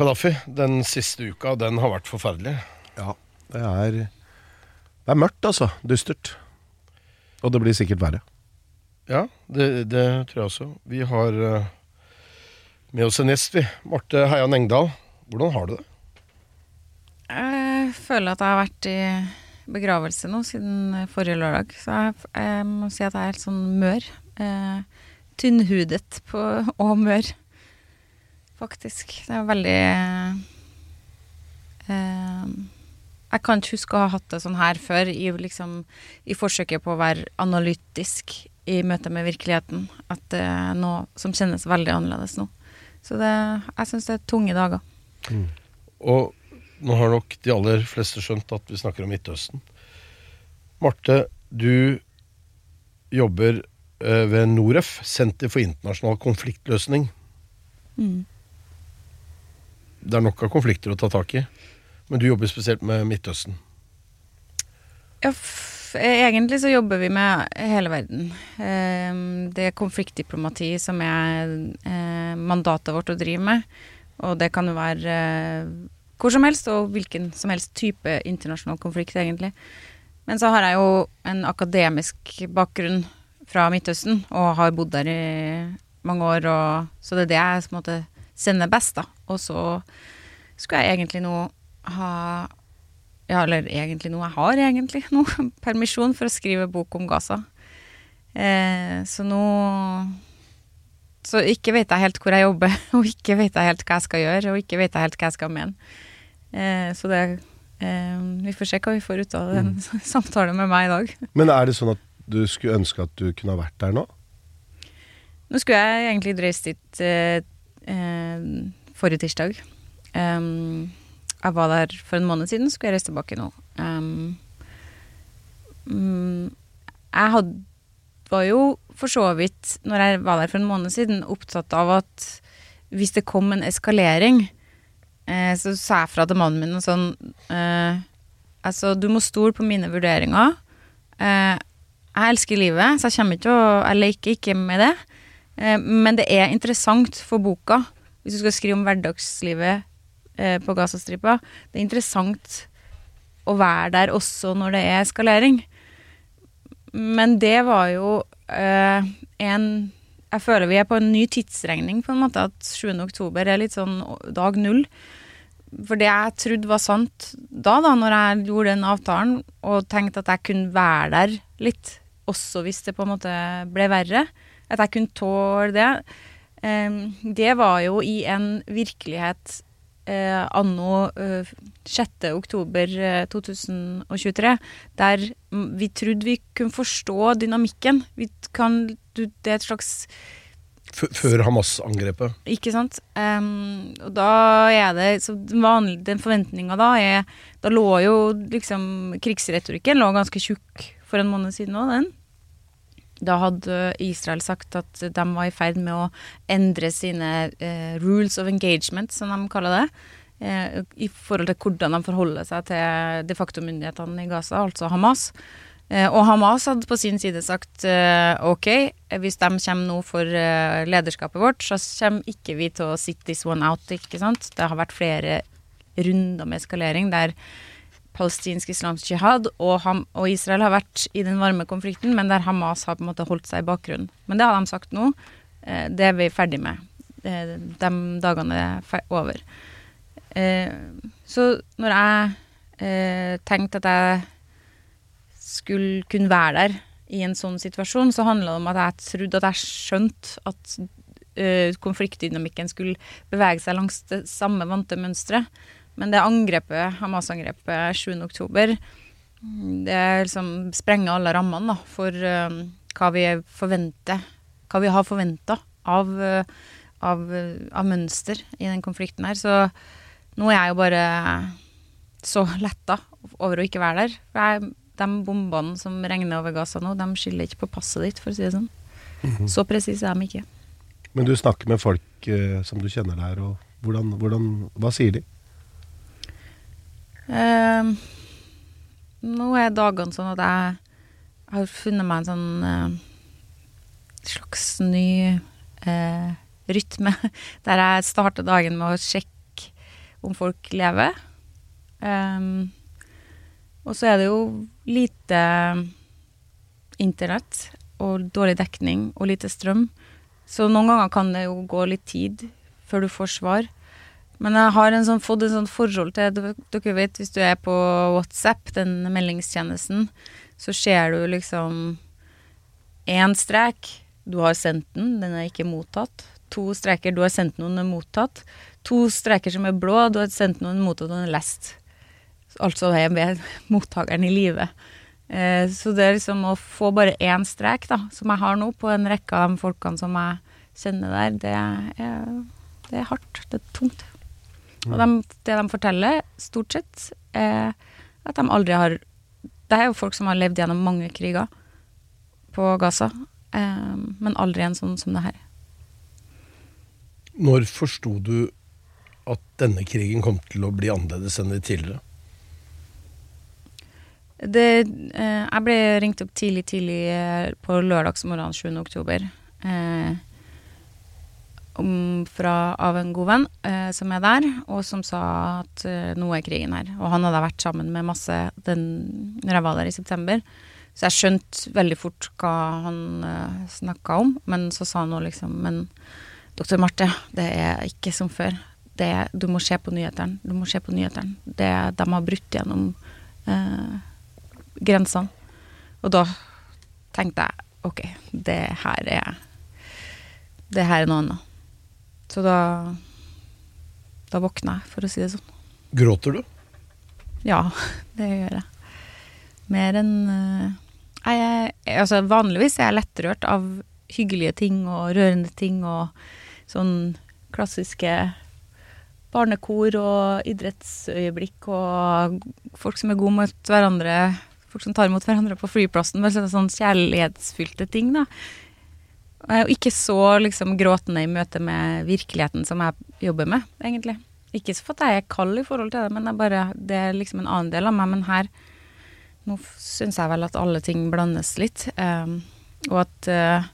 Kadafi, den siste uka, den har vært forferdelig. Ja, det er Det er mørkt, altså. Dystert. Og det blir sikkert verre. Ja, det, det tror jeg også. Vi har eh, med oss en gjest, vi. Marte Heian Engdahl. Hvordan har du det? Jeg føler at jeg har vært i begravelse nå siden forrige lørdag. Så jeg, jeg må si at jeg er helt sånn mør. Eh, tynnhudet på, og mør, faktisk. Det er veldig eh, Jeg kan ikke huske å ha hatt det sånn her før, i, liksom, i forsøket på å være analytisk i møte med virkeligheten. At det er noe som kjennes veldig annerledes nå. Så det, jeg syns det er tunge dager. Og nå har nok de aller fleste skjønt at vi snakker om Midtøsten. Marte, du jobber eh, ved Noref, Senter for internasjonal konfliktløsning. Mm. Det er nok av konflikter å ta tak i, men du jobber spesielt med Midtøsten. Ja, f egentlig så jobber vi med hele verden. Eh, det er konfliktdiplomati som er eh, mandatet vårt å drive med. Og det kan jo være eh, hvor som helst, og hvilken som helst type internasjonal konflikt, egentlig. Men så har jeg jo en akademisk bakgrunn fra Midtøsten, og har bodd der i mange år, og, så det er det jeg på en måte sender best, da. Og så skulle jeg egentlig nå ha Ja, eller egentlig noe Jeg har egentlig noe permisjon for å skrive bok om Gaza. Eh, så nå Så ikke vet jeg helt hvor jeg jobber, og ikke vet jeg helt hva jeg skal gjøre, og ikke vet jeg helt hva jeg skal mene. Eh, så det eh, Vi får se hva vi får ut av den samtalen med meg i dag. Men er det sånn at du skulle ønske at du kunne ha vært der nå? Nå skulle jeg egentlig reist dit eh, forrige tirsdag. Um, jeg var der for en måned siden, skulle jeg reise tilbake nå. Um, mm, jeg had, var jo for så vidt, når jeg var der for en måned siden, opptatt av at hvis det kom en eskalering, eh, så sa jeg fra til mannen min og sånn eh, Altså, du må stole på mine vurderinger. Eh, jeg elsker livet, så jeg kommer ikke å Jeg leker ikke med det. Eh, men det er interessant for boka, hvis du skal skrive om hverdagslivet eh, på Gazastripa. Det er interessant å være der også når det er eskalering. Men det var jo eh, en Jeg føler vi er på en ny tidsregning, på en måte. At 7. oktober er litt sånn dag null. For det jeg trodde var sant da, da, når jeg gjorde den avtalen, og tenkte at jeg kunne være der litt, også hvis det på en måte ble verre, at jeg kunne tåle det, eh, det var jo i en virkelighet eh, anno eh, 6. oktober eh, 2023, der mm, vi trodde vi kunne forstå dynamikken. Vi kan, du, det er et slags før Hamas-angrepet. ikke sant? Um, og da er det så vanlig, Den forventninga da er Da lå jo liksom Krigsretorikken lå ganske tjukk for en måned siden òg, den. Da hadde Israel sagt at de var i ferd med å endre sine eh, rules of engagement, som de kaller det. Eh, I forhold til hvordan de forholder seg til de facto-myndighetene i Gaza, altså Hamas. Eh, og Hamas hadde på sin side sagt eh, ok, hvis de kommer nå for eh, lederskapet vårt, så kommer ikke vi til å sit this one out, ikke sant. Det har vært flere runder med eskalering der palestinsk islamsk jihad og, Ham og Israel har vært i den varme konflikten, men der Hamas har på en måte holdt seg i bakgrunnen. Men det har de sagt nå. Eh, det er vi ferdig med. Eh, de dagene er over. Eh, så når jeg tenkte at jeg skulle kunne være der i en sånn situasjon, så handla det om at jeg trodde at jeg skjønte at konfliktdynamikken skulle bevege seg langs det samme vante mønsteret. Men det angrepet, Hamas-angrepet 7. oktober, det liksom sprenger alle rammene da, for uh, hva vi forventer, hva vi har forventa av, uh, av, av, mønster i den konflikten her. Så Nå er jeg jo bare så letta over å ikke være der. For jeg, de bombene som regner over Gaza nå, de skiller ikke på passet ditt, for å si det sånn. Så presise er de ikke. Men du snakker med folk eh, som du kjenner der, og hvordan, hvordan, hva sier de? Eh, nå er dagene sånn at jeg har funnet meg en sånn eh, slags ny eh, rytme, der jeg starter dagen med å sjekke om folk lever. Ehm, og så er det jo lite internett og dårlig dekning og lite strøm. Så noen ganger kan det jo gå litt tid før du får svar. Men jeg har en sånn, fått en sånn forhold til dere- vet, hvis du er på WhatsApp, den meldingstjenesten, så ser du liksom én strek. Du har sendt den, den er ikke mottatt. To streker, du har sendt noen, den er mottatt. To streker som er blå, du har sendt noen, mottatt, og den er lest. Altså er med mottakeren i live. Eh, så det er liksom å få bare én strek, da, som jeg har nå, på en rekke av de folkene som jeg kjenner der, det er, det er hardt. Det er tungt. Og de, det de forteller, stort sett, er at de aldri har Det er jo folk som har levd gjennom mange kriger på Gaza, eh, men aldri en sånn som det her. Når forsto du at denne krigen kom til å bli annerledes enn de tidligere? Det, eh, jeg ble ringt opp tidlig, tidlig eh, på lørdagsmorgenen 7. oktober. Eh, om, fra, av en god venn eh, som er der, og som sa at eh, nå er krigen her. Og han hadde vært sammen med masse den, når jeg var der i september. Så jeg skjønte veldig fort hva han eh, snakka om. Men så sa han nå liksom Men doktor Marte, det er ikke som før. Det, du må se på nyhetene. Du må se på nyhetene. De har brutt gjennom eh, grensene. Og da tenkte jeg ok, det her er Det her er noe annet. Så da Da våkna jeg, for å si det sånn. Gråter du? Ja, det gjør jeg. Mer enn eh, jeg, Altså, vanligvis er jeg lettrørt av hyggelige ting og rørende ting og sånn klassiske barnekor og idrettsøyeblikk og folk som er gode mot hverandre. Folk som tar imot hverandre på flyplassen. Bare sånne, sånn kjærlighetsfylte ting, da. Og ikke så liksom gråtende i møte med virkeligheten som jeg jobber med, egentlig. Ikke så for at jeg er kald i forhold til det, men det er bare det er liksom en annen del av meg. Men her nå syns jeg vel at alle ting blandes litt. Um, og at uh,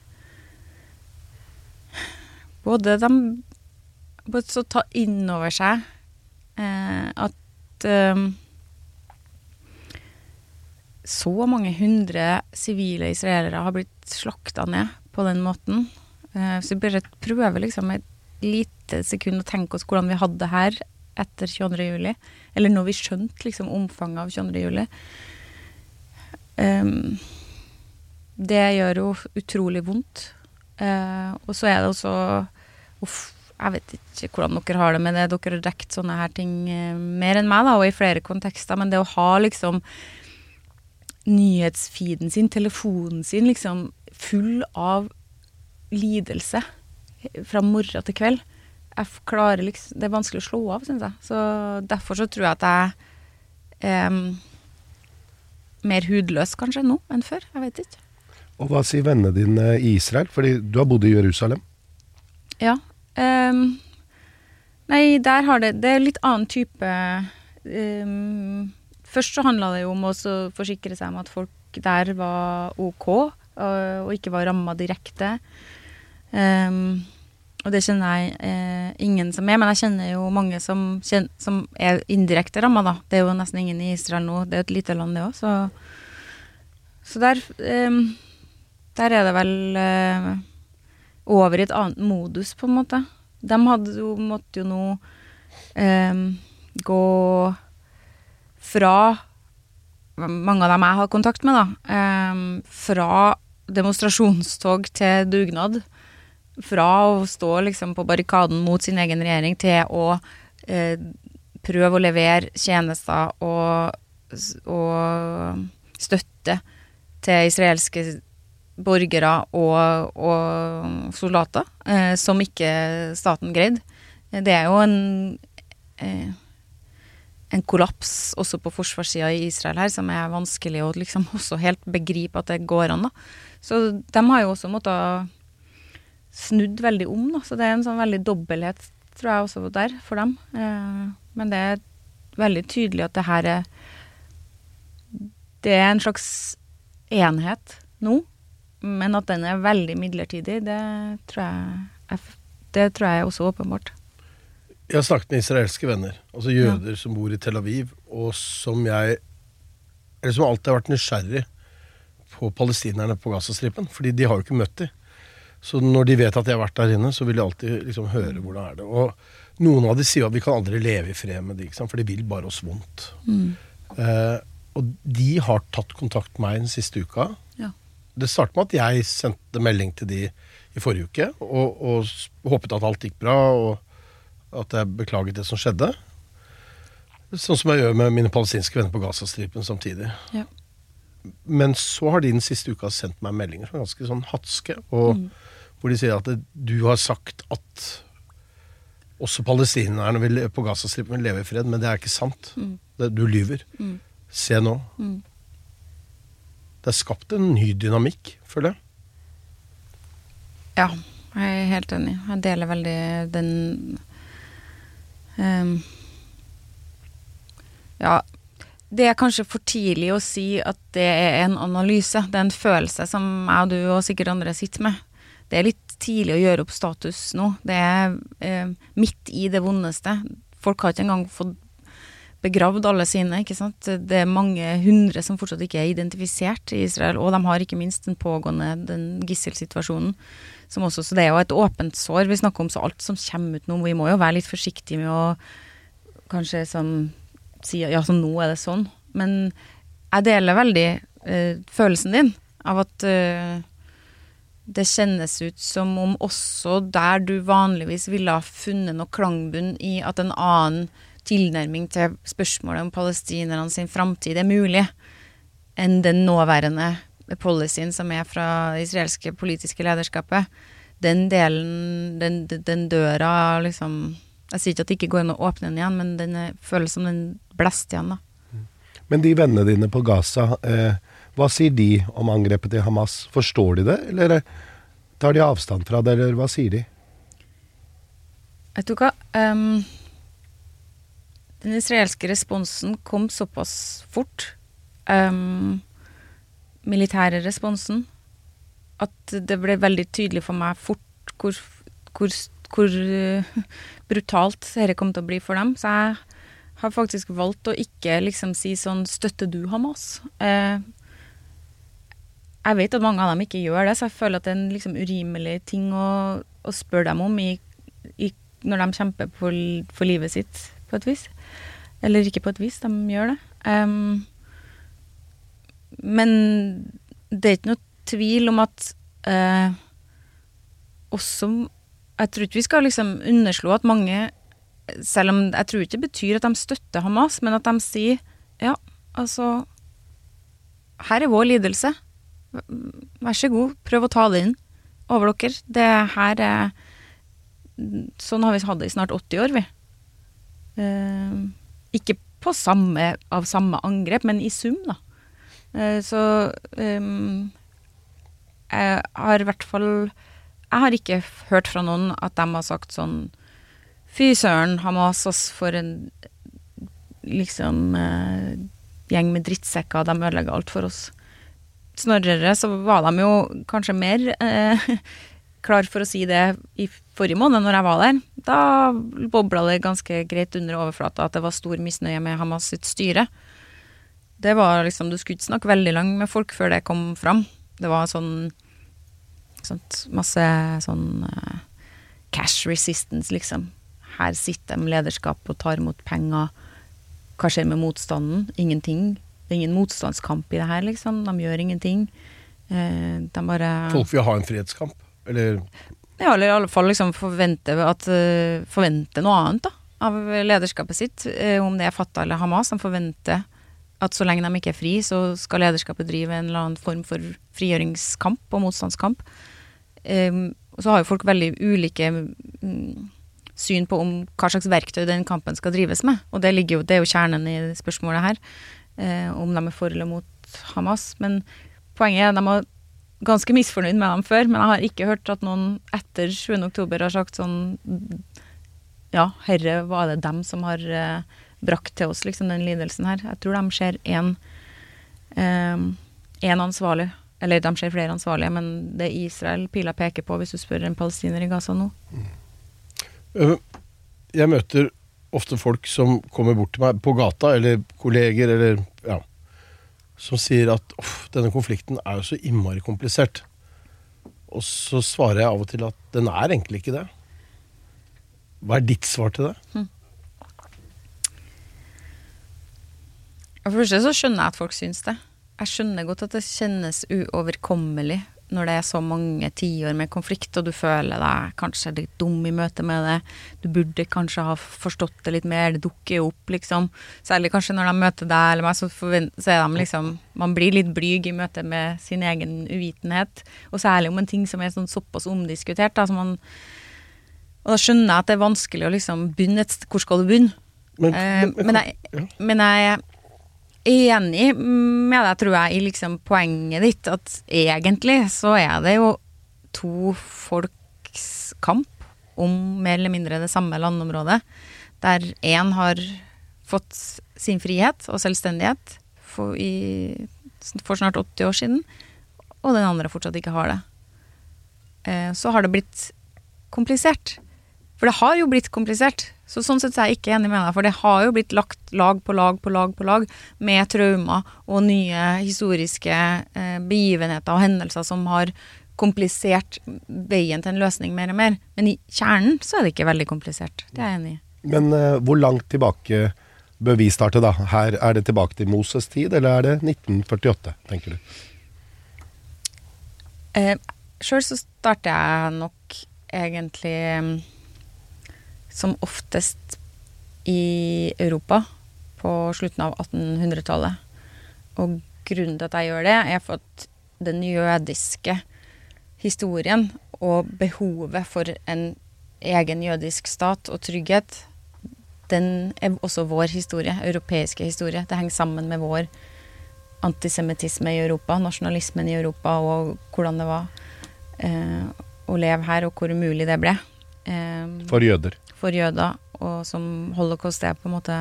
både de både så ta inn over seg uh, at um, så mange hundre sivile israelere har blitt slakta ned på den måten. Eh, så vi bare prøver liksom et lite sekund å tenke oss hvordan vi hadde det her etter 22. juli. Eller når vi skjønte liksom omfanget av 22. juli. Ehm, det gjør jo utrolig vondt. Eh, og så er det også Uff, jeg vet ikke hvordan dere har det med det. Dere har dekket sånne her ting eh, mer enn meg, da, og i flere kontekster. Men det å ha liksom nyhetsfeeden sin, telefonen sin, liksom full av lidelse fra morgen til kveld liksom, Det er vanskelig å slå av, syns jeg. Så derfor så tror jeg at jeg er mer hudløs kanskje nå enn før. Jeg vet ikke. Og hva sier vennene dine i Israel? Fordi du har bodd i Jerusalem. Ja. Eh, nei, der har det Det er litt annen type eh, Først så handla det jo om å forsikre seg om at folk der var ok, og, og ikke var ramma direkte. Um, og det kjenner jeg eh, ingen som er, men jeg kjenner jo mange som, kjenner, som er indirekte ramma, da. Det er jo nesten ingen i Israel nå, det er jo et lite land det òg, så Så der eh, Der er det vel eh, over i et annet modus, på en måte. De hadde jo, måtte jo nå ehm, gå fra Mange av dem jeg har kontakt med, da. ehm, fra demonstrasjonstog til dugnad. Fra å stå liksom på barrikaden mot sin egen regjering til å eh, prøve å levere tjenester og, og støtte til israelske borgere og, og soldater, eh, som ikke staten greide. Det er jo en, eh, en kollaps også på forsvarssida i Israel her, som er vanskelig å liksom også helt begripe at det går an. da. Så de har jo også måttet snudd veldig om, da. Så det er en sånn veldig dobbelthet, tror jeg, også der for dem. Eh, men det er veldig tydelig at det her er Det er en slags enhet nå, men at den er veldig midlertidig, det tror jeg, det tror jeg er også åpenbart. Jeg har snakket med israelske venner, altså jøder som bor i Tel Aviv, og som jeg Eller som alltid har vært nysgjerrig på palestinerne på Gazastripen. Fordi de har jo ikke møtt dem. Så når de vet at jeg har vært der inne, så vil de alltid liksom høre hvordan er det Og noen av de sier at vi kan aldri leve i fred med de, for de vil bare oss vondt. Eh, og de har tatt kontakt med meg den siste uka. Ja. Det startet med at jeg sendte melding til de i forrige uke og, og håpet at alt gikk bra, og at jeg beklaget det som skjedde. Sånn som jeg gjør med mine palestinske venner på Gazastripen samtidig. Ja. Men så har de den siste uka sendt meg meldinger som er ganske sånn hatske, og hvor de sier at det, du har sagt at også palestinerne vil, på Gazastripen vil leve i fred, men det er ikke sant. Det, du lyver. Se nå. Det er skapt en ny dynamikk, føler jeg. Ja, jeg er helt enig. Jeg deler veldig den um, Ja, det er kanskje for tidlig å si at det er en analyse. Det er en følelse som jeg og du og sikkert andre sitter med. Det er litt tidlig å gjøre opp status nå. Det er eh, midt i det vondeste. Folk har ikke engang fått begravd alle sine, ikke sant. Det er mange hundre som fortsatt ikke er identifisert i Israel, og de har ikke minst den pågående den gisselsituasjonen. Som også, så det er jo et åpent sår vi snakker om, så alt som kommer ut nå, vi må jo være litt forsiktige med å kanskje sånn si ja, så nå er det sånn. Men jeg deler veldig eh, følelsen din av at eh, det kjennes ut som om også der du vanligvis ville ha funnet noe klangbunn i at en annen tilnærming til spørsmålet om palestinerne sin framtid er mulig, enn den nåværende policyen som er fra det israelske politiske lederskapet. Den delen, den, den døra liksom Jeg sier ikke at det ikke går an å åpne den igjen, men den er, føles som den blest igjen, da. Men de vennene dine på Gaza, eh, hva sier de om angrepet til Hamas? Forstår de det, eller tar de avstand fra det, eller hva sier de? Vet du hva? um, den israelske responsen kom såpass fort, um, militære responsen, at det ble veldig tydelig for meg fort hvor, hvor, hvor eh, brutalt dette kom til å bli for dem. Så jeg har faktisk valgt å ikke liksom si sånn 'støtter du Hamas'? Eh, jeg vet at mange av dem ikke gjør det, så jeg føler at det er en liksom urimelig ting å, å spørre dem om i, i, når de kjemper for, for livet sitt, på et vis. Eller ikke på et vis, de gjør det. Em, men det er ikke noe tvil om at eh, også Jeg tror ikke vi skal liksom underslå at mange Selv om jeg tror ikke det betyr at de støtter Hamas, men at de sier ja, altså Her er vår lidelse. Vær så god, prøv å ta det inn over dere. Det her er Sånn har vi hatt det i snart 80 år, vi. Eh, ikke på samme, av samme angrep, men i sum, da. Eh, så eh, jeg har i hvert fall Jeg har ikke hørt fra noen at de har sagt sånn Fy søren, Hamas, oss for en liksom eh, gjeng med drittsekker, de ødelegger alt for oss. Snarere så var de jo kanskje mer eh, klar for å si det i forrige måned, når jeg var der. Da bobla det ganske greit under overflata at det var stor misnøye med Hamas sitt styre. Det var liksom, Du skulle ikke snakke veldig langt med folk før det kom fram. Det var sånn Masse sånn uh, cash resistance, liksom. Her sitter de med lederskap og tar imot penger. Hva skjer med motstanden? Ingenting. Det er ingen motstandskamp i det her, liksom. De gjør ingenting. Uh, de bare Folk vil ha en frihetskamp. Eller ja, eller i alle fall liksom forvente, at, uh, forvente noe annet da, av lederskapet sitt. om det er Fatah eller Hamas. De forventer at så lenge de ikke er fri, så skal lederskapet drive en eller annen form for frigjøringskamp og motstandskamp. Og så har jo folk veldig ulike mm, syn på om hva slags verktøy den kampen skal drives med. Og det, jo, det er jo kjernen i spørsmålet her, eh, om de er for eller mot Hamas. Men poenget er at de var ganske misfornøyd med dem før, men jeg har ikke hørt at noen etter 7. oktober har sagt sånn Ja, herre var det dem som har eh, brakt til oss liksom den lidelsen her. Jeg tror de ser én én ansvarlig. Eller de ser flere ansvarlige, men det Israel pila peker på, hvis du spør en palestiner i Gaza nå. Øh, Jeg møter ofte folk som kommer bort til meg på gata, eller kolleger, eller ja, som sier at «Uff, denne konflikten er jo så innmari komplisert. Og så svarer jeg av og til at den er egentlig ikke det. Hva er ditt svar til det? For det første så skjønner jeg at folk syns det. Jeg skjønner godt at det kjennes uoverkommelig når det er så mange tiår med konflikt, og du føler deg kanskje litt dum i møte med det. Du burde kanskje ha forstått det litt mer, det dukker jo opp, liksom. Særlig kanskje når de møter deg eller meg, så, så er de liksom Man blir litt blyg i møte med sin egen uvitenhet, og særlig om en ting som er sånn såpass omdiskutert, da, som man Og da skjønner jeg at det er vanskelig å liksom begynne et Hvor skal du begynne? Men, Eh, men- men, jeg, men jeg enig med deg, tror jeg, i liksom poenget ditt. At egentlig så er det jo to folks kamp om mer eller mindre det samme landområdet. Der én har fått sin frihet og selvstendighet for, i, for snart 80 år siden, og den andre fortsatt ikke har det. Eh, så har det blitt komplisert. For det har jo blitt komplisert. Så sånn sett er jeg ikke enig med deg, for det har jo blitt lagt lag på lag på lag på lag med traumer og nye historiske eh, begivenheter og hendelser som har komplisert veien til en løsning mer og mer. Men i kjernen så er det ikke veldig komplisert. Det er jeg enig i. Men eh, hvor langt tilbake bør vi starte, da? Her Er det tilbake til Moses' tid, eller er det 1948, tenker du? Eh, Sjøl så starter jeg nok egentlig som oftest i Europa på slutten av 1800-tallet. Og grunnen til at jeg gjør det, er for at den jødiske historien og behovet for en egen jødisk stat og trygghet, den er også vår historie, europeiske historie. Det henger sammen med vår antisemittisme i Europa, nasjonalismen i Europa og hvordan det var eh, å leve her, og hvor umulig det ble. Eh, For jøder. for jøder, og som holocaust er på en måte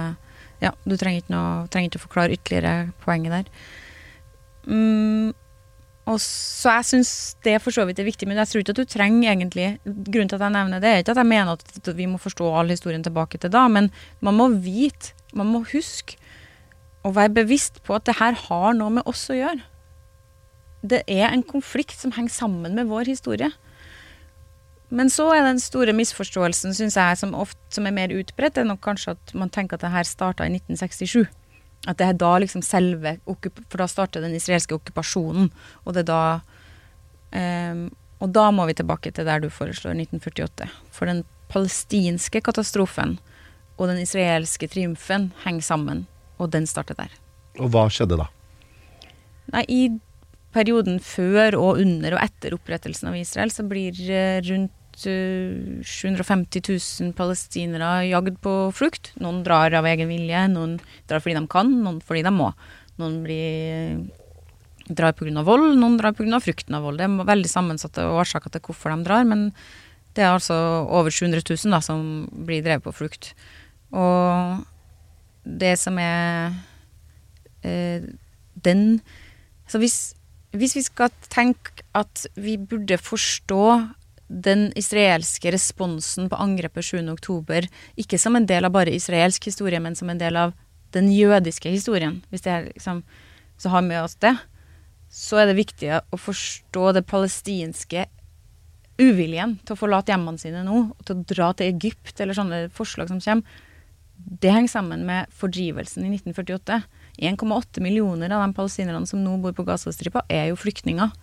Ja, du trenger ikke, noe, trenger ikke å forklare ytterligere poenget der. Mm, og så jeg syns det for så vidt er viktig, men jeg tror ikke at du trenger egentlig Grunnen til at jeg nevner det, er ikke at jeg mener at vi må forstå all historien tilbake til da, men man må vite, man må huske og være bevisst på at det her har noe med oss å gjøre. Det er en konflikt som henger sammen med vår historie. Men så er den store misforståelsen, syns jeg, som, ofte, som er mer utbredt, er nok kanskje at man tenker at det her starta i 1967. At det er da liksom selve For da starter den israelske okkupasjonen, og det er da um, Og da må vi tilbake til der du foreslår 1948. For den palestinske katastrofen og den israelske triumfen henger sammen, og den starter der. Og hva skjedde da? Nei, i perioden før og under og etter opprettelsen av Israel, så blir eh, rundt eh, 750 000 palestinere jagd på flukt. Noen drar av egen vilje, noen drar fordi de kan, noen fordi de må. Noen blir, drar pga. vold, noen drar pga. frykten av vold. Det er veldig sammensatte årsaker til hvorfor de drar, men det er altså over 700 000 da, som blir drevet på flukt. Og det som er eh, den Så hvis, hvis vi skal tenke at vi burde forstå den israelske responsen på angrepet 7. oktober, ikke som en del av bare israelsk historie, men som en del av den jødiske historien, hvis det er liksom, så har med oss det, så er det viktig å forstå det palestinske uviljen til å forlate hjemmene sine nå, og til å dra til Egypt, eller sånne forslag som kommer. Det henger sammen med fordrivelsen i 1948. 1,8 millioner av de palestinerne som nå bor på Gazastripa, er jo flyktninger.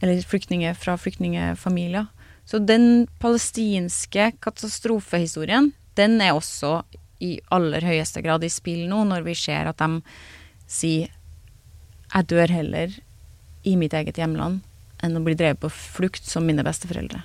Eller flyktninger fra flyktningfamilier. Så den palestinske katastrofehistorien, den er også i aller høyeste grad i spill nå, når vi ser at de sier jeg dør heller i mitt eget hjemland enn å bli drevet på flukt som mine besteforeldre.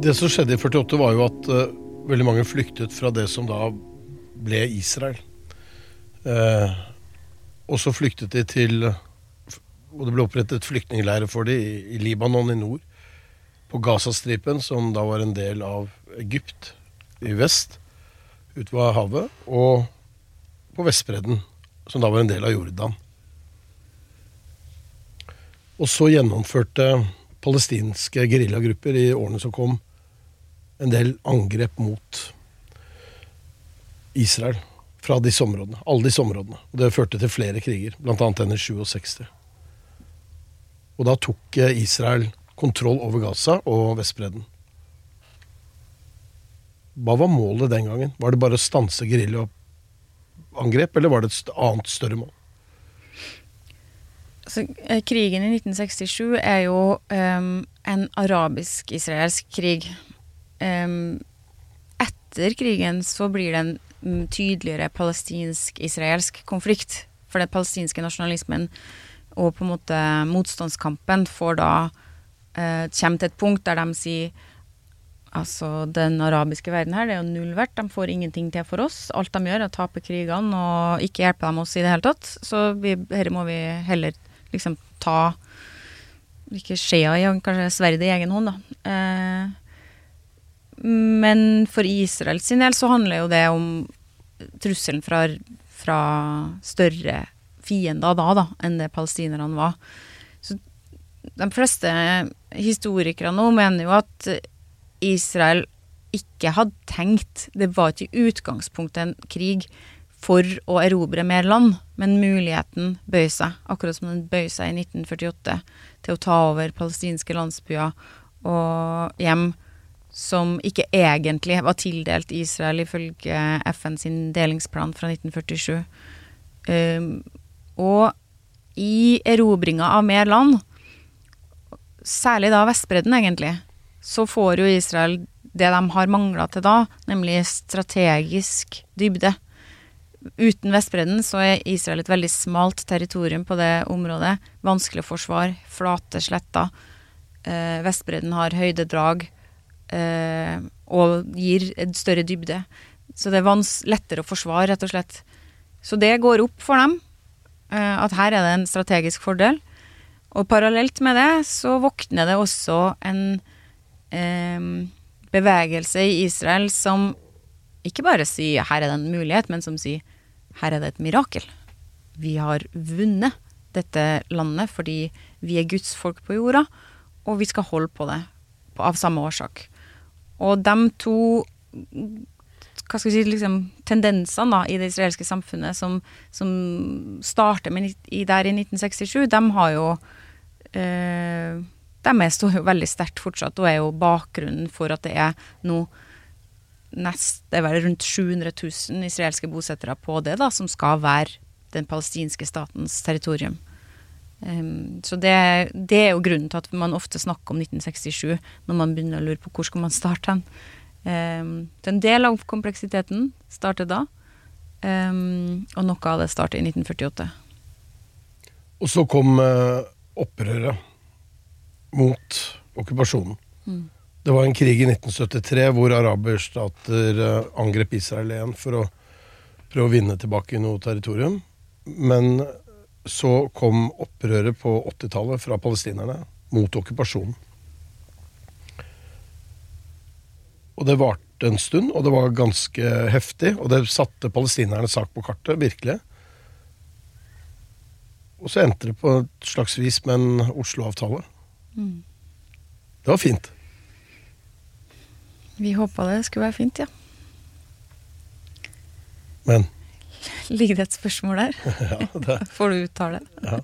Det som skjedde i 48 var jo at uh, veldig mange flyktet fra det som da ble Israel. Uh, og så flyktet de til Og det ble opprettet flyktningleirer for dem i, i Libanon i nord. På Gazastripen, som da var en del av Egypt i vest, ut ved havet. Og på Vestbredden, som da var en del av Jordan. Og så gjennomførte palestinske geriljagrupper i årene som kom, en del angrep mot Israel fra disse områdene. Alle disse områdene. Og det førte til flere kriger, bl.a. den i 67. Og da tok Israel kontroll over Gaza og Vestbredden. Hva var målet den gangen? Var det bare å stanse geriljaangrep, eller var det et annet, større mål? Så, eh, krigen i 1967 er jo um, en arabisk-israelsk krig. Etter krigen så blir det en mm, tydeligere palestinsk-israelsk konflikt. For den palestinske nasjonalismen og på en måte motstandskampen får da eh, kommer til et punkt der de sier Altså, den arabiske verden her, det er jo null verdt. De får ingenting til for oss. Alt de gjør, er å tape krigene og ikke hjelpe dem oss i det hele tatt. Så vi, dette må vi heller liksom ta Ikke skjea i, kanskje sverdet i egen hånd, da. Eh, men for Israel sin del så handler jo det om trusselen fra, fra større fiender da, da, enn det palestinerne var. Så de fleste historikere nå mener jo at Israel ikke hadde tenkt Det var ikke i utgangspunktet en krig for å erobre mer land, men muligheten bøy seg, akkurat som den bøy seg i 1948, til å ta over palestinske landsbyer og hjem som ikke egentlig var tildelt Israel ifølge FN sin delingsplan fra 1947. Um, og i erobringa av mer land, særlig da Vestbredden egentlig, så får jo Israel det de har mangla til da, nemlig strategisk dybde. Uten Vestbredden så er Israel et veldig smalt territorium på det området. Vanskelig å forsvare, flate sletter. Eh, Vestbredden har høydedrag eh, og gir en større dybde. Så det er lettere å forsvare, rett og slett. Så det går opp for dem, eh, at her er det en strategisk fordel. Og parallelt med det så våkner det også en eh, bevegelse i Israel som ikke bare sier 'her er det en mulighet', men som sier 'her er det et mirakel'. Vi har vunnet dette landet fordi vi er Guds folk på jorda, og vi skal holde på det av samme årsak. Og de to hva skal si, liksom, tendensene da, i det israelske samfunnet som, som starter med, i, der i 1967, de har jo eh, De står jo veldig sterkt fortsatt, og er jo bakgrunnen for at det er nå nest, det er vel rundt 700 000 israelske bosettere på det, da, som skal være den palestinske statens territorium. Em, så det, det er jo grunnen til at man ofte snakker om 1967, når man begynner å lure på hvor skal man starte hen. Um, så en del av kompleksiteten starter da, um, og noe av det starter i 1948. Og så kom uh, opprøret mot okkupasjonen. Mm. Det var en krig i 1973 hvor araberstater uh, angrep Israel igjen for å prøve å vinne tilbake noe territorium. Men så kom opprøret på 80-tallet fra palestinerne mot okkupasjonen. Og det varte en stund, og det var ganske heftig. Og det satte palestinernes sak på kartet, virkelig. Og så endte det på et slags vis med en Oslo-avtale. Mm. Det var fint. Vi håpa det skulle være fint, ja. Men Ligger det et spørsmål der? ja, det, Får du uttale? ja.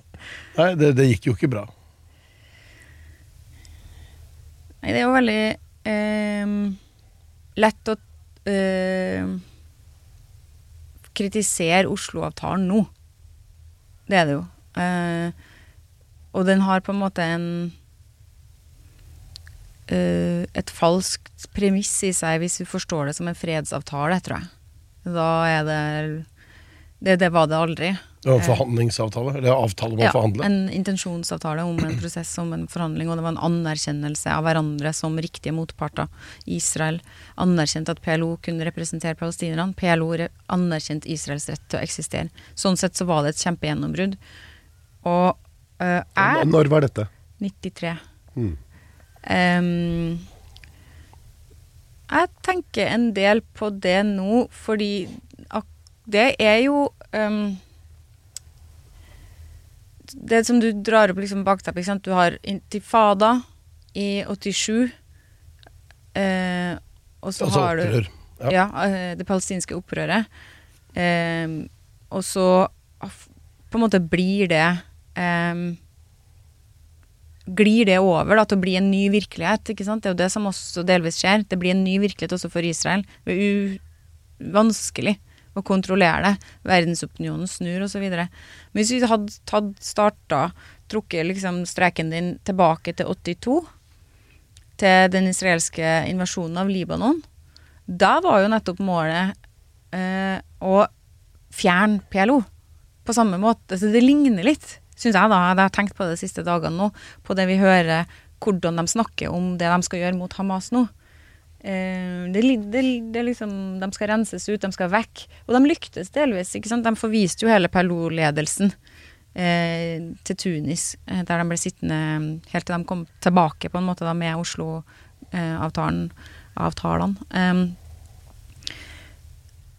Nei, det, det gikk jo ikke bra. Nei, det er jo veldig eh, lett å eh, kritisere Oslo-avtalen nå. Det er det jo. Eh, og den har på en måte en eh, et falskt premiss i seg hvis vi forstår det som en fredsavtale, tror jeg. Da er det Det, det var det aldri. Det var en forhandlingsavtale? Eller avtale om å forhandle? en intensjonsavtale om en prosess, om en forhandling, og det var en anerkjennelse av hverandre som riktige motparter. Israel anerkjente at PLO kunne representere palestinerne. PLO anerkjente Israels rett til å eksistere. Sånn sett så var det et kjempegjennombrudd. Og øh, jeg Når var dette? 93. Hmm. Um, jeg tenker en del på det nå, fordi ak det er jo um, Det som du drar opp liksom bakteppet, ikke sant. Du har intifada i 87, eh, og så Altså har du opprør. Ja. ja, eh, det palestinske opprøret. Ehm, og så på en måte blir det ehm, Glir det over da, til å bli en ny virkelighet? ikke sant? Det er jo det som også delvis skjer. Det blir en ny virkelighet også for Israel. Det er vanskelig å kontrollere det. Verdensopinionen snur osv. Men hvis vi hadde tatt starta, trukket liksom streken din tilbake til 82, til den israelske invasjonen av Libanon, da var jo nettopp målet eh, å fjerne PLO. På samme måte. Så det ligner litt, syns jeg, da. Jeg har tenkt på det de siste dagene nå, på det vi hører hvordan de snakker om det de skal gjøre mot Hamas nå. Eh, det, det, det liksom, De skal renses ut, de skal vekk. Og de lyktes delvis. De forviste jo hele PLO-ledelsen eh, til Tunis, eh, der de ble sittende helt til de kom tilbake på en måte da med Oslo-avtalen. Eh,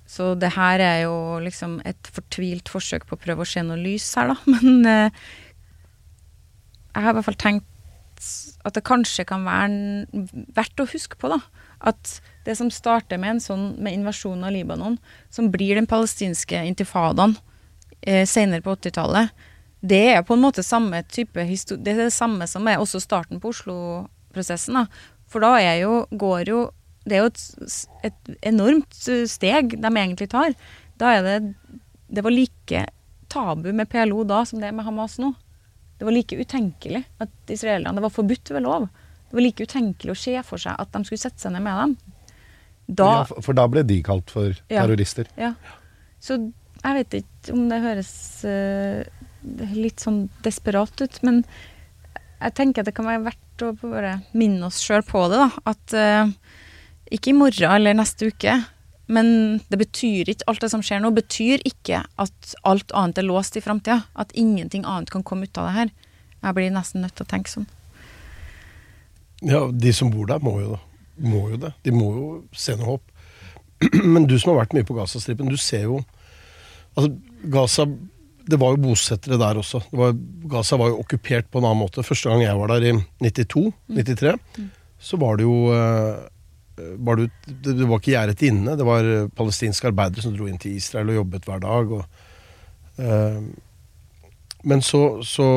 så det her er jo liksom et fortvilt forsøk på å prøve å se noe lys her, da. Men eh, jeg har i hvert fall tenkt at det kanskje kan være verdt å huske på, da. At det som starter med en sånn med invasjonen av Libanon, som blir den palestinske intifadaen eh, senere på 80-tallet, det er på en måte samme type historie Det er det samme som er også starten på Oslo-prosessen. da. For da er jo, går jo Det er jo et, et enormt eh, steg de egentlig tar. Da er det Det var like tabu med PLO da som det er med Hamas nå. Det var like utenkelig at israelerne Det var forbudt ved lov. Det var like utenkelig å se for seg at de skulle sette seg ned med dem. Da Ja, for, for da ble de kalt for terrorister. Ja. Så jeg vet ikke om det høres uh, litt sånn desperat ut, men jeg tenker at det kan være verdt å bare minne oss sjøl på det, da. At uh, ikke i morgen eller neste uke, men det betyr ikke Alt det som skjer nå, betyr ikke at alt annet er låst i framtida. At ingenting annet kan komme ut av det her. Jeg blir nesten nødt til å tenke sånn. Ja, de som bor der, må jo, må jo det. De må jo se noe håp. Men du som har vært mye på Gazastripen, du ser jo Altså, Gaza Det var jo bosettere der også. Det var, Gaza var jo okkupert på en annen måte. Første gang jeg var der, i 92-93, så var det jo eh, var det, det det var ikke gjerdet inne. Det var eh, palestinske arbeidere som dro inn til Israel og jobbet hver dag. Og, eh, men så, så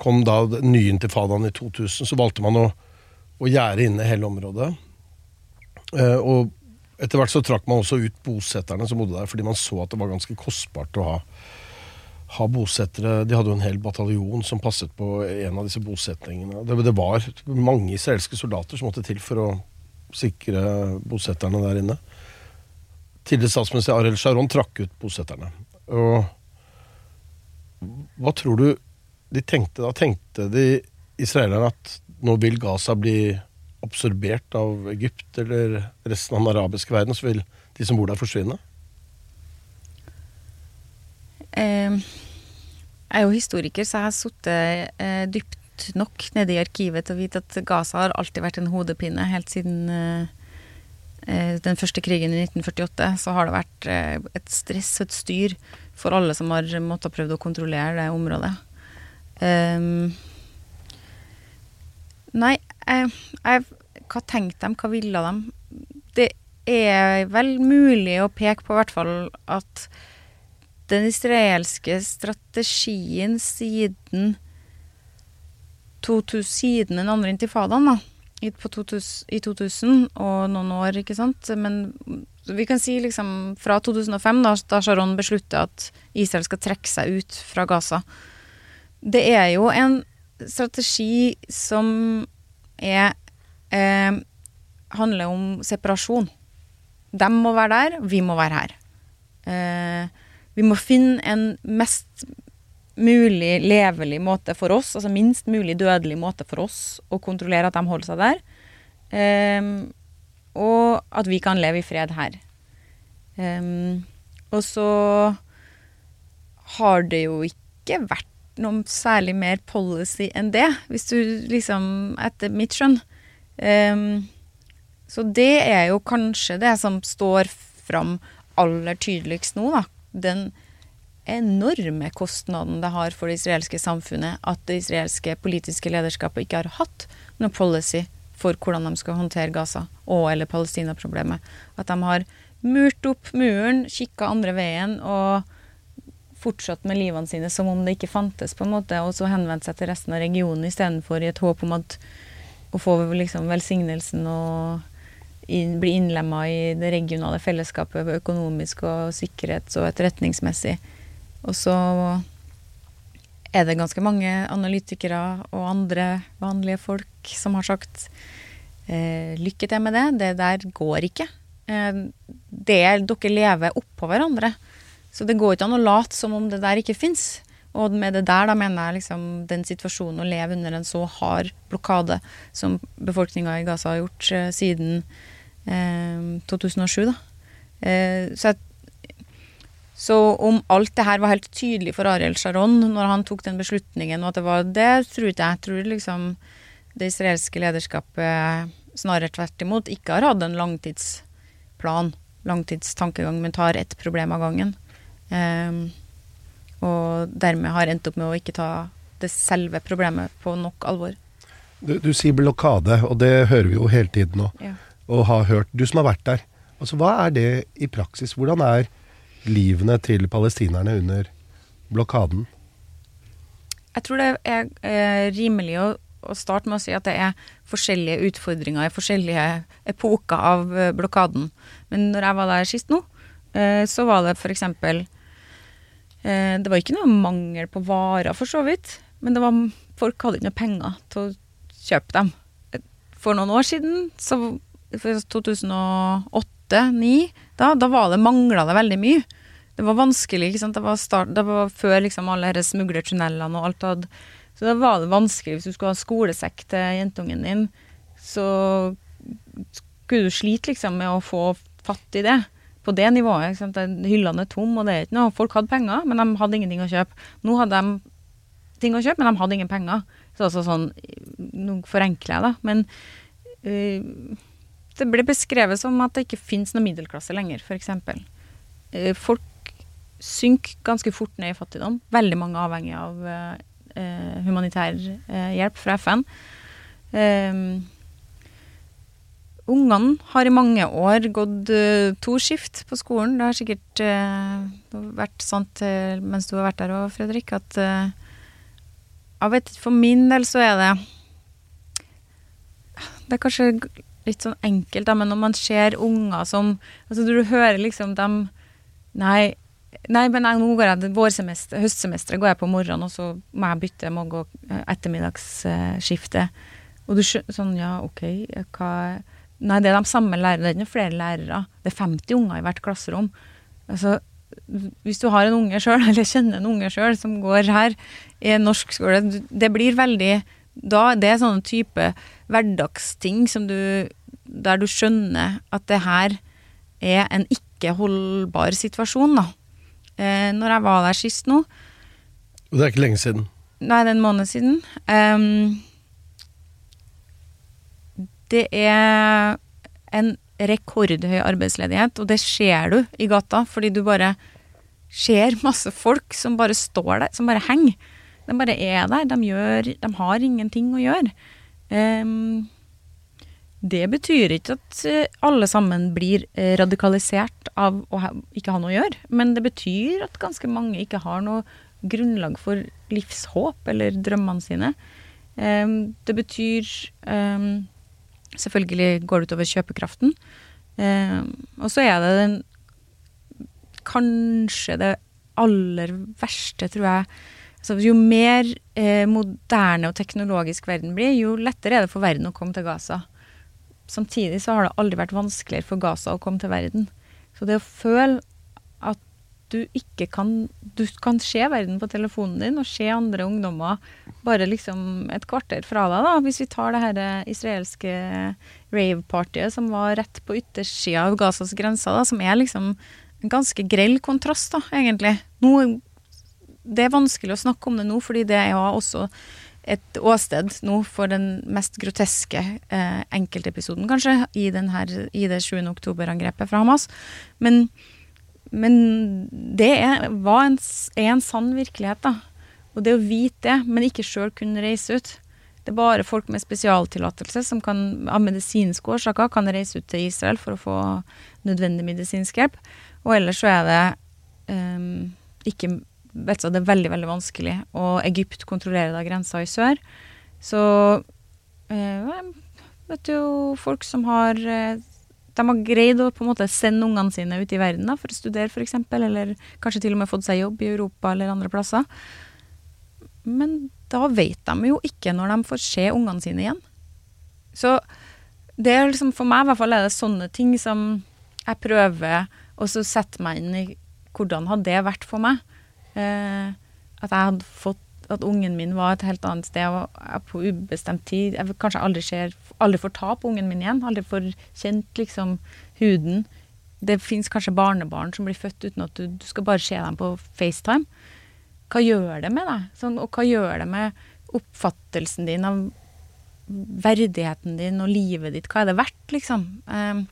kom da den nye intifadaen i 2000. Så valgte man å, å gjerde inne hele området. Eh, og etter hvert så trakk man også ut bosetterne som bodde der, fordi man så at det var ganske kostbart å ha, ha bosettere. De hadde jo en hel bataljon som passet på en av disse bosetningene. Det, det var mange israelske soldater som måtte til for å sikre bosetterne der inne. Tidligere statsminister Arild Sharon trakk ut bosetterne. Og hva tror du de tenkte da? Tenkte de israelerne at nå vil Gaza bli absorbert av Egypt eller resten av den arabiske verden, så vil de som bor der, forsvinne? Jeg er jo historiker, så jeg har sittet eh, nok nede i arkivet til å vite at Gaza har alltid vært en hodepine. Helt siden eh, eh, den første krigen i 1948 så har det vært eh, et stress og et styr for alle som har måttet prøvd å kontrollere det området. Um, nei, jeg, jeg, hva tenkte de, hva ville de? Det er vel mulig å peke på i hvert fall at den israelske strategien siden 2000, siden den andre intifadaen, da, i, på 2000, i 2000 og noen år, ikke sant. Men vi kan si liksom fra 2005, da, da Sharon beslutter at Israel skal trekke seg ut fra Gaza. Det er jo en strategi som er eh, handler om separasjon. De må være der, vi må være her. Eh, vi må finne en mest mulig levelig måte for oss, altså minst mulig dødelig måte for oss å kontrollere at de holder seg der. Um, og at vi kan leve i fred her. Um, og så har det jo ikke vært noe særlig mer policy enn det, hvis du liksom Etter mitt skjønn. Um, så det er jo kanskje det som står fram aller tydeligst nå, da. Den enorme kostnaden det har for det israelske samfunnet at det israelske politiske lederskapet ikke har hatt noen policy for hvordan de skal håndtere Gaza og eller Palestina-problemet. At de har murt opp muren, kikka andre veien og fortsatt med livene sine som om det ikke fantes, på en måte, og så henvendt seg til resten av regionen istedenfor i et håp om at å få liksom velsignelsen og bli innlemma i det regionale fellesskapet økonomisk og sikkerhets- og etterretningsmessig. Og så er det ganske mange analytikere og andre vanlige folk som har sagt eh, lykke til med det, det der går ikke. Eh, det, dere lever oppå hverandre. Så det går ikke an å late som om det der ikke fins. Og med det der, da mener jeg liksom den situasjonen å leve under en så hard blokade som befolkninga i Gaza har gjort eh, siden eh, 2007, da. Eh, så, jeg, så, om alt det her var helt tydelig for Ariel Sharon når han tok den beslutningen, og at det var det, tror ikke jeg. Jeg tror liksom det israelske lederskapet snarere tvert imot ikke har hatt en langtidsplan, langtidstankegang, men tar ett problem av gangen. Um, og dermed har endt opp med å ikke ta det selve problemet på nok alvor. Du, du sier blokade, og det hører vi jo hele tiden nå. Ja. Og har hørt. Du som har vært der. Altså, Hva er det i praksis? Hvordan er livene til palestinerne under blokaden? Jeg tror det er eh, rimelig å, starte med å si at det er forskjellige utfordringer i forskjellige epoker av eh, blokaden. Men når jeg var der sist nå, eh, så var det f.eks. Eh, det var ikke noe mangel på varer, for så vidt. Men det var, folk hadde ikke noe penger til å kjøpe dem. For noen år siden, så, for 2008-2009, da, da var det, mangla det veldig mye. Det var vanskelig. ikke sant? Det var, start, det var før liksom alle disse smuglertunnelene og alt hadde Så da var det vanskelig hvis du skulle ha skolesekk til jentungen din. Så skulle du slite liksom med å få fatt i det på det nivået. Ikke sant? Hyllene er tomme, og det er ikke noe Folk hadde penger, men de hadde ingenting å kjøpe. Nå hadde de ting å kjøpe, men de hadde ingen penger. Så altså sånn Nå forenkler jeg, da. Men uh, det ble beskrevet som at det ikke fins noe middelklasse lenger, f.eks. Uh, folk synker ganske fort ned i fattigdom. Veldig mange avhengig av eh, humanitær hjelp fra FN. Eh, Ungene har i mange år gått uh, to skift på skolen. Det har sikkert uh, vært uh, mens du har vært der òg, Fredrik, at jeg vet For min del så er det Det er kanskje litt sånn enkelt, da, men når man ser unger som Altså, du hører liksom dem Nei, nei men jeg, nå går jeg vårsemester, høstsemesteret går jeg på morgenen, og så må jeg bytte, må gå ettermiddagsskiftet. Og du skjønner sånn, ja, OK, hva Nei, det er de samme lærerne. Det er flere lærere. Det er 50 unger i hvert klasserom. Altså, hvis du har en unge sjøl, eller kjenner en unge sjøl som går her i en norsk skole, det blir veldig da, Det er sånne type hverdagsting som du Der du skjønner at det her er en ikke holdbar situasjon, da. Eh, når jeg var der sist nå Og det er ikke lenge siden? Nei, det er en måned siden. Um, det er en rekordhøy arbeidsledighet, og det ser du i gata, fordi du bare ser masse folk som bare står der, som bare henger. De bare er der. De, gjør, de har ingenting å gjøre. Um, det betyr ikke at eh, alle sammen blir eh, radikalisert av å ikke ha noe å gjøre, men det betyr at ganske mange ikke har noe grunnlag for livshåp eller drømmene sine. Um, det betyr um, Selvfølgelig går det utover kjøpekraften. Eh, og så er det den kanskje det aller verste, tror jeg. så jo mer eh, moderne og teknologisk verden blir, jo lettere er det for verden å komme til Gaza. Samtidig så har det aldri vært vanskeligere for Gaza å komme til verden. Så det å føle at du ikke kan Du kan se verden på telefonen din og se andre ungdommer bare liksom et kvarter fra deg, da. Hvis vi tar det her eh, israelske rave-partyet som var rett på yttersida av Gazas grenser, da, som er liksom en ganske grell kontrast, da, egentlig. Nå, det er vanskelig å snakke om det nå, fordi det er jo også et åsted nå for den mest groteske eh, enkeltepisoden, kanskje, i, her, i det 7. oktober-angrepet fra Hamas. Men, men det er, en, er en sann virkelighet, da. Og det å vite det, men ikke sjøl kunne reise ut. Det er bare folk med spesialtillatelse som kan, av medisinske årsaker kan reise ut til Israel for å få nødvendig medisinsk hjelp. Og ellers så er det eh, ikke vet du, Det er veldig, veldig vanskelig. Og Egypt kontrollerer da grensa i sør. Så eh, vet du folk som har eh, De har greid å på en måte sende ungene sine ut i verden da, for å studere, f.eks. Eller kanskje til og med fått seg jobb i Europa eller andre plasser. Men da vet de jo ikke når de får se ungene sine igjen. Så det er liksom, for meg i hvert fall er det sånne ting som jeg prøver å så sette meg inn i hvordan hadde det vært for meg. Eh, at jeg hadde fått at ungen min var et helt annet sted og på ubestemt tid. Jeg kanskje aldri, ser, aldri får ta på ungen min igjen. Aldri får kjent liksom huden. Det fins kanskje barnebarn som blir født uten at du, du skal bare se dem på FaceTime. Hva gjør det med deg? Sånn, og hva gjør det med oppfattelsen din av verdigheten din og livet ditt? Hva er det verdt, liksom? Um,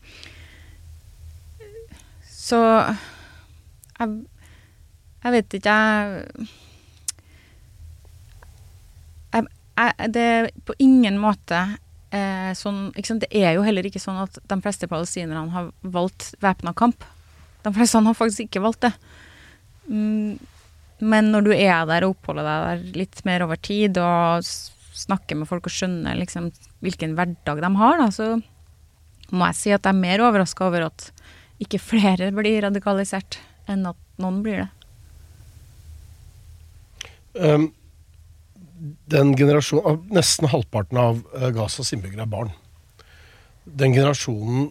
så jeg, jeg vet ikke, jeg, Det er på ingen måte eh, sånn? Det er jo heller ikke sånn at de fleste palestinerne har valgt væpna kamp. De fleste har faktisk ikke valgt det. Mm, men når du er der og oppholder deg der litt mer over tid, og snakker med folk og skjønner liksom hvilken hverdag de har, da, så må jeg si at jeg er mer overraska over at ikke flere blir radikalisert enn at noen blir det. Um, den generasjonen, Nesten halvparten av eh, Gazas innbyggere er barn. Den generasjonen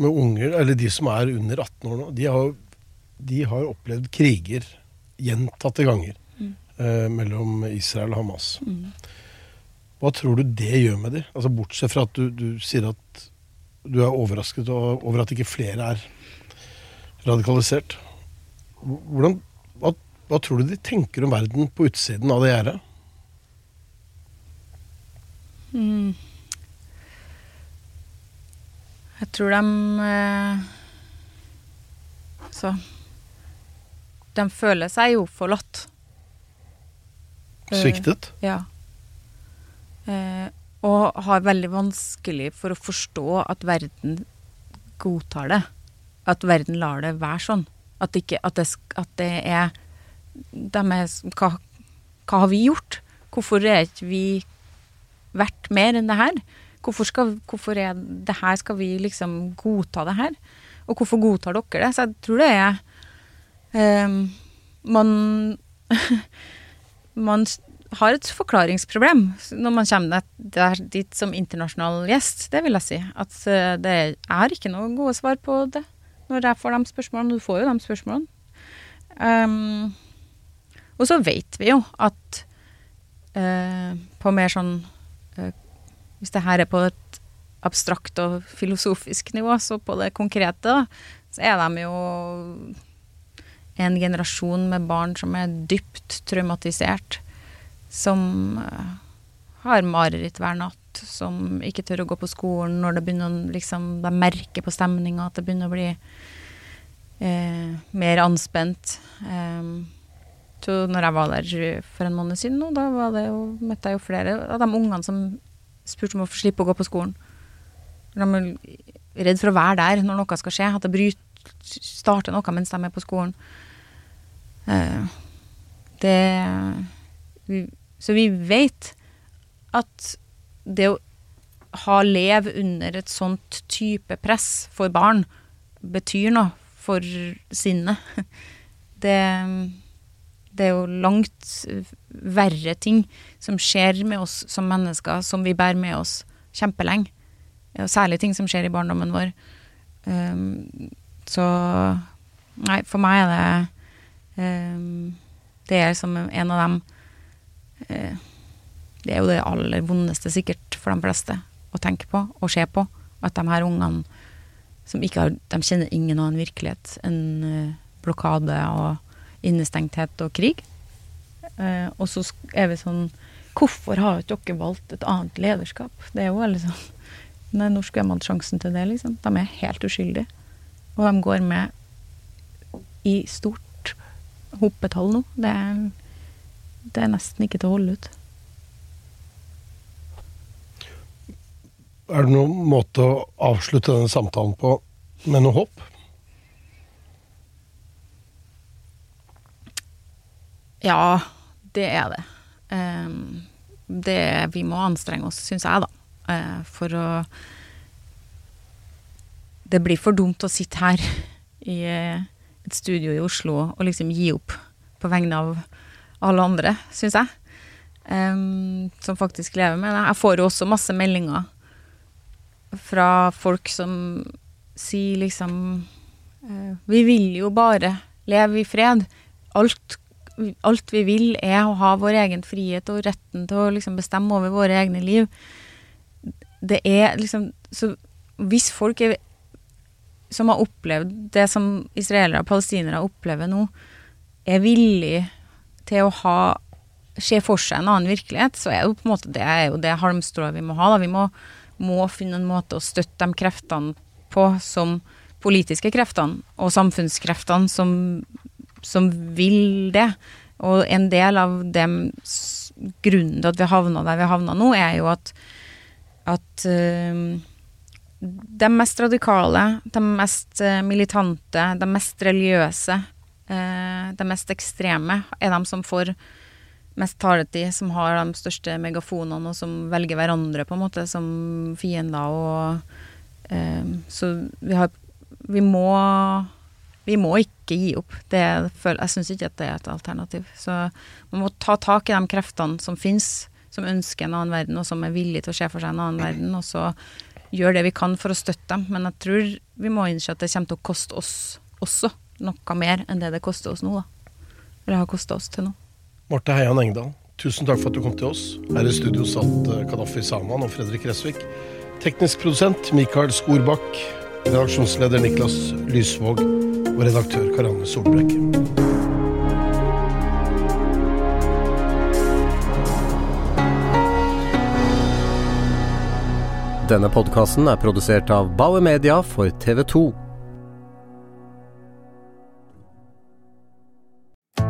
med unger, eller de som er under 18 år nå, de har, de har opplevd kriger gjentatte ganger eh, mellom Israel og Hamas. Hva tror du det gjør med dem? Altså, bortsett fra at du, du sier at du er overrasket over at ikke flere er radikalisert. Hvordan, hva, hva tror du de tenker om verden på utsiden av det gjerdet? Mm. Jeg tror de eh, Så De føler seg jo forlatt. Eh, Sviktet? Ja. Eh, og har veldig vanskelig for å forstå at verden godtar det. At verden lar det være sånn. At, ikke, at, det, at det er, er hva, hva har vi gjort? Hvorfor er ikke vi verdt mer enn det her? Hvorfor, skal, hvorfor er det her skal vi liksom godta det her? Og hvorfor godtar dere det? Så jeg tror det er um, Man Man har et forklaringsproblem når man kommer dit- som internasjonal gjest, det vil jeg si. At eh, det er ikke noe gode svar på det når jeg får de spørsmålene. Du får jo de spørsmålene. Ehm, og så vet vi jo at eh, på mer sånn eh, Hvis det her er på et abstrakt og filosofisk nivå, så på det konkrete, da, så er de jo en generasjon med barn som er dypt traumatisert. Som eh, har mareritt hver natt, som ikke tør å gå på skolen når det begynner liksom, de merker på stemninga at det begynner å bli eh, mer anspent. Um, så når jeg var der for en måned siden, nå, da jo, møtte jeg jo flere av de ungene som spurte om å få slippe å gå på skolen. De er redd for å være der når noe skal skje. At det bryter, starter noe mens de er på skolen. Eh, det Så vi vet at det å ha leve under et sånt type press for barn betyr noe for sinnet. Det, det er jo langt verre ting som skjer med oss som mennesker, som vi bærer med oss kjempelenge. Særlig ting som skjer i barndommen vår. Um, så Nei, for meg er det um, Det er som en av dem uh, Det er jo det aller vondeste sikkert for de fleste å tenke på og se på. At de her ungene som ikke har De kjenner ingen annen virkelighet enn uh, blokade og innestengthet og krig. Eh, og så er vi sånn Hvorfor har ikke dere valgt et annet lederskap? Det er jo veldig sånn Nei, når skulle de hatt sjansen til det, liksom? De er helt uskyldige. Og de går med i stort hoppetall nå. Det er, det er nesten ikke til å holde ut. Er det noen måte å avslutte denne samtalen på med noe håp? Ja, det er det. Ehm, det vi må anstrenge oss, syns jeg, da. eh, for å Det blir for dumt å sitte her i eh, et studio i Oslo og liksom gi opp på vegne av alle andre, syns jeg. Ehm, som faktisk lever med det. Jeg får jo også masse meldinger fra folk som sier liksom eh, Vi vil jo bare leve i fred. Alt, alt vi vil er å ha vår egen frihet og retten til å liksom bestemme over våre egne liv. Det er liksom Så hvis folk er, som har opplevd det som israelere og palestinere opplever nå, er villig til å ha se for seg en annen virkelighet, så er jo på en måte det er jo det halmstrået vi må ha. Da. Vi må, må finne en måte å støtte de kreftene på som politiske kreftene og samfunnskreftene som, som vil det. Og en del av dem, grunnen til at vi havna der vi havna nå, er jo at, at uh, de mest radikale, de mest eh, militante, de mest religiøse, uh, de mest ekstreme, er de som får mest taletid, som har de største megafonene, og som velger hverandre på en måte som fiender. Og, uh, så vi har Vi må vi må ikke gi opp. Det, jeg syns ikke at det er et alternativ. Så man må ta tak i de kreftene som fins, som ønsker en annen verden, og som er villige til å se for seg en annen verden, og så gjøre det vi kan for å støtte dem. Men jeg tror vi må innse at det kommer til å koste oss også noe mer enn det det koster oss nå, da. Eller har kosta oss til nå. Marte Heian Engdahl, tusen takk for at du kom til oss. Her i studio satt eh, Kadafi Saman og Fredrik Resvik. Teknisk produsent Mikael Skorbakk. Redaksjonsleder Niklas Lysvåg. Og redaktør Karanne Solbrekke. Denne podkasten er produsert av Bauer Media for TV 2.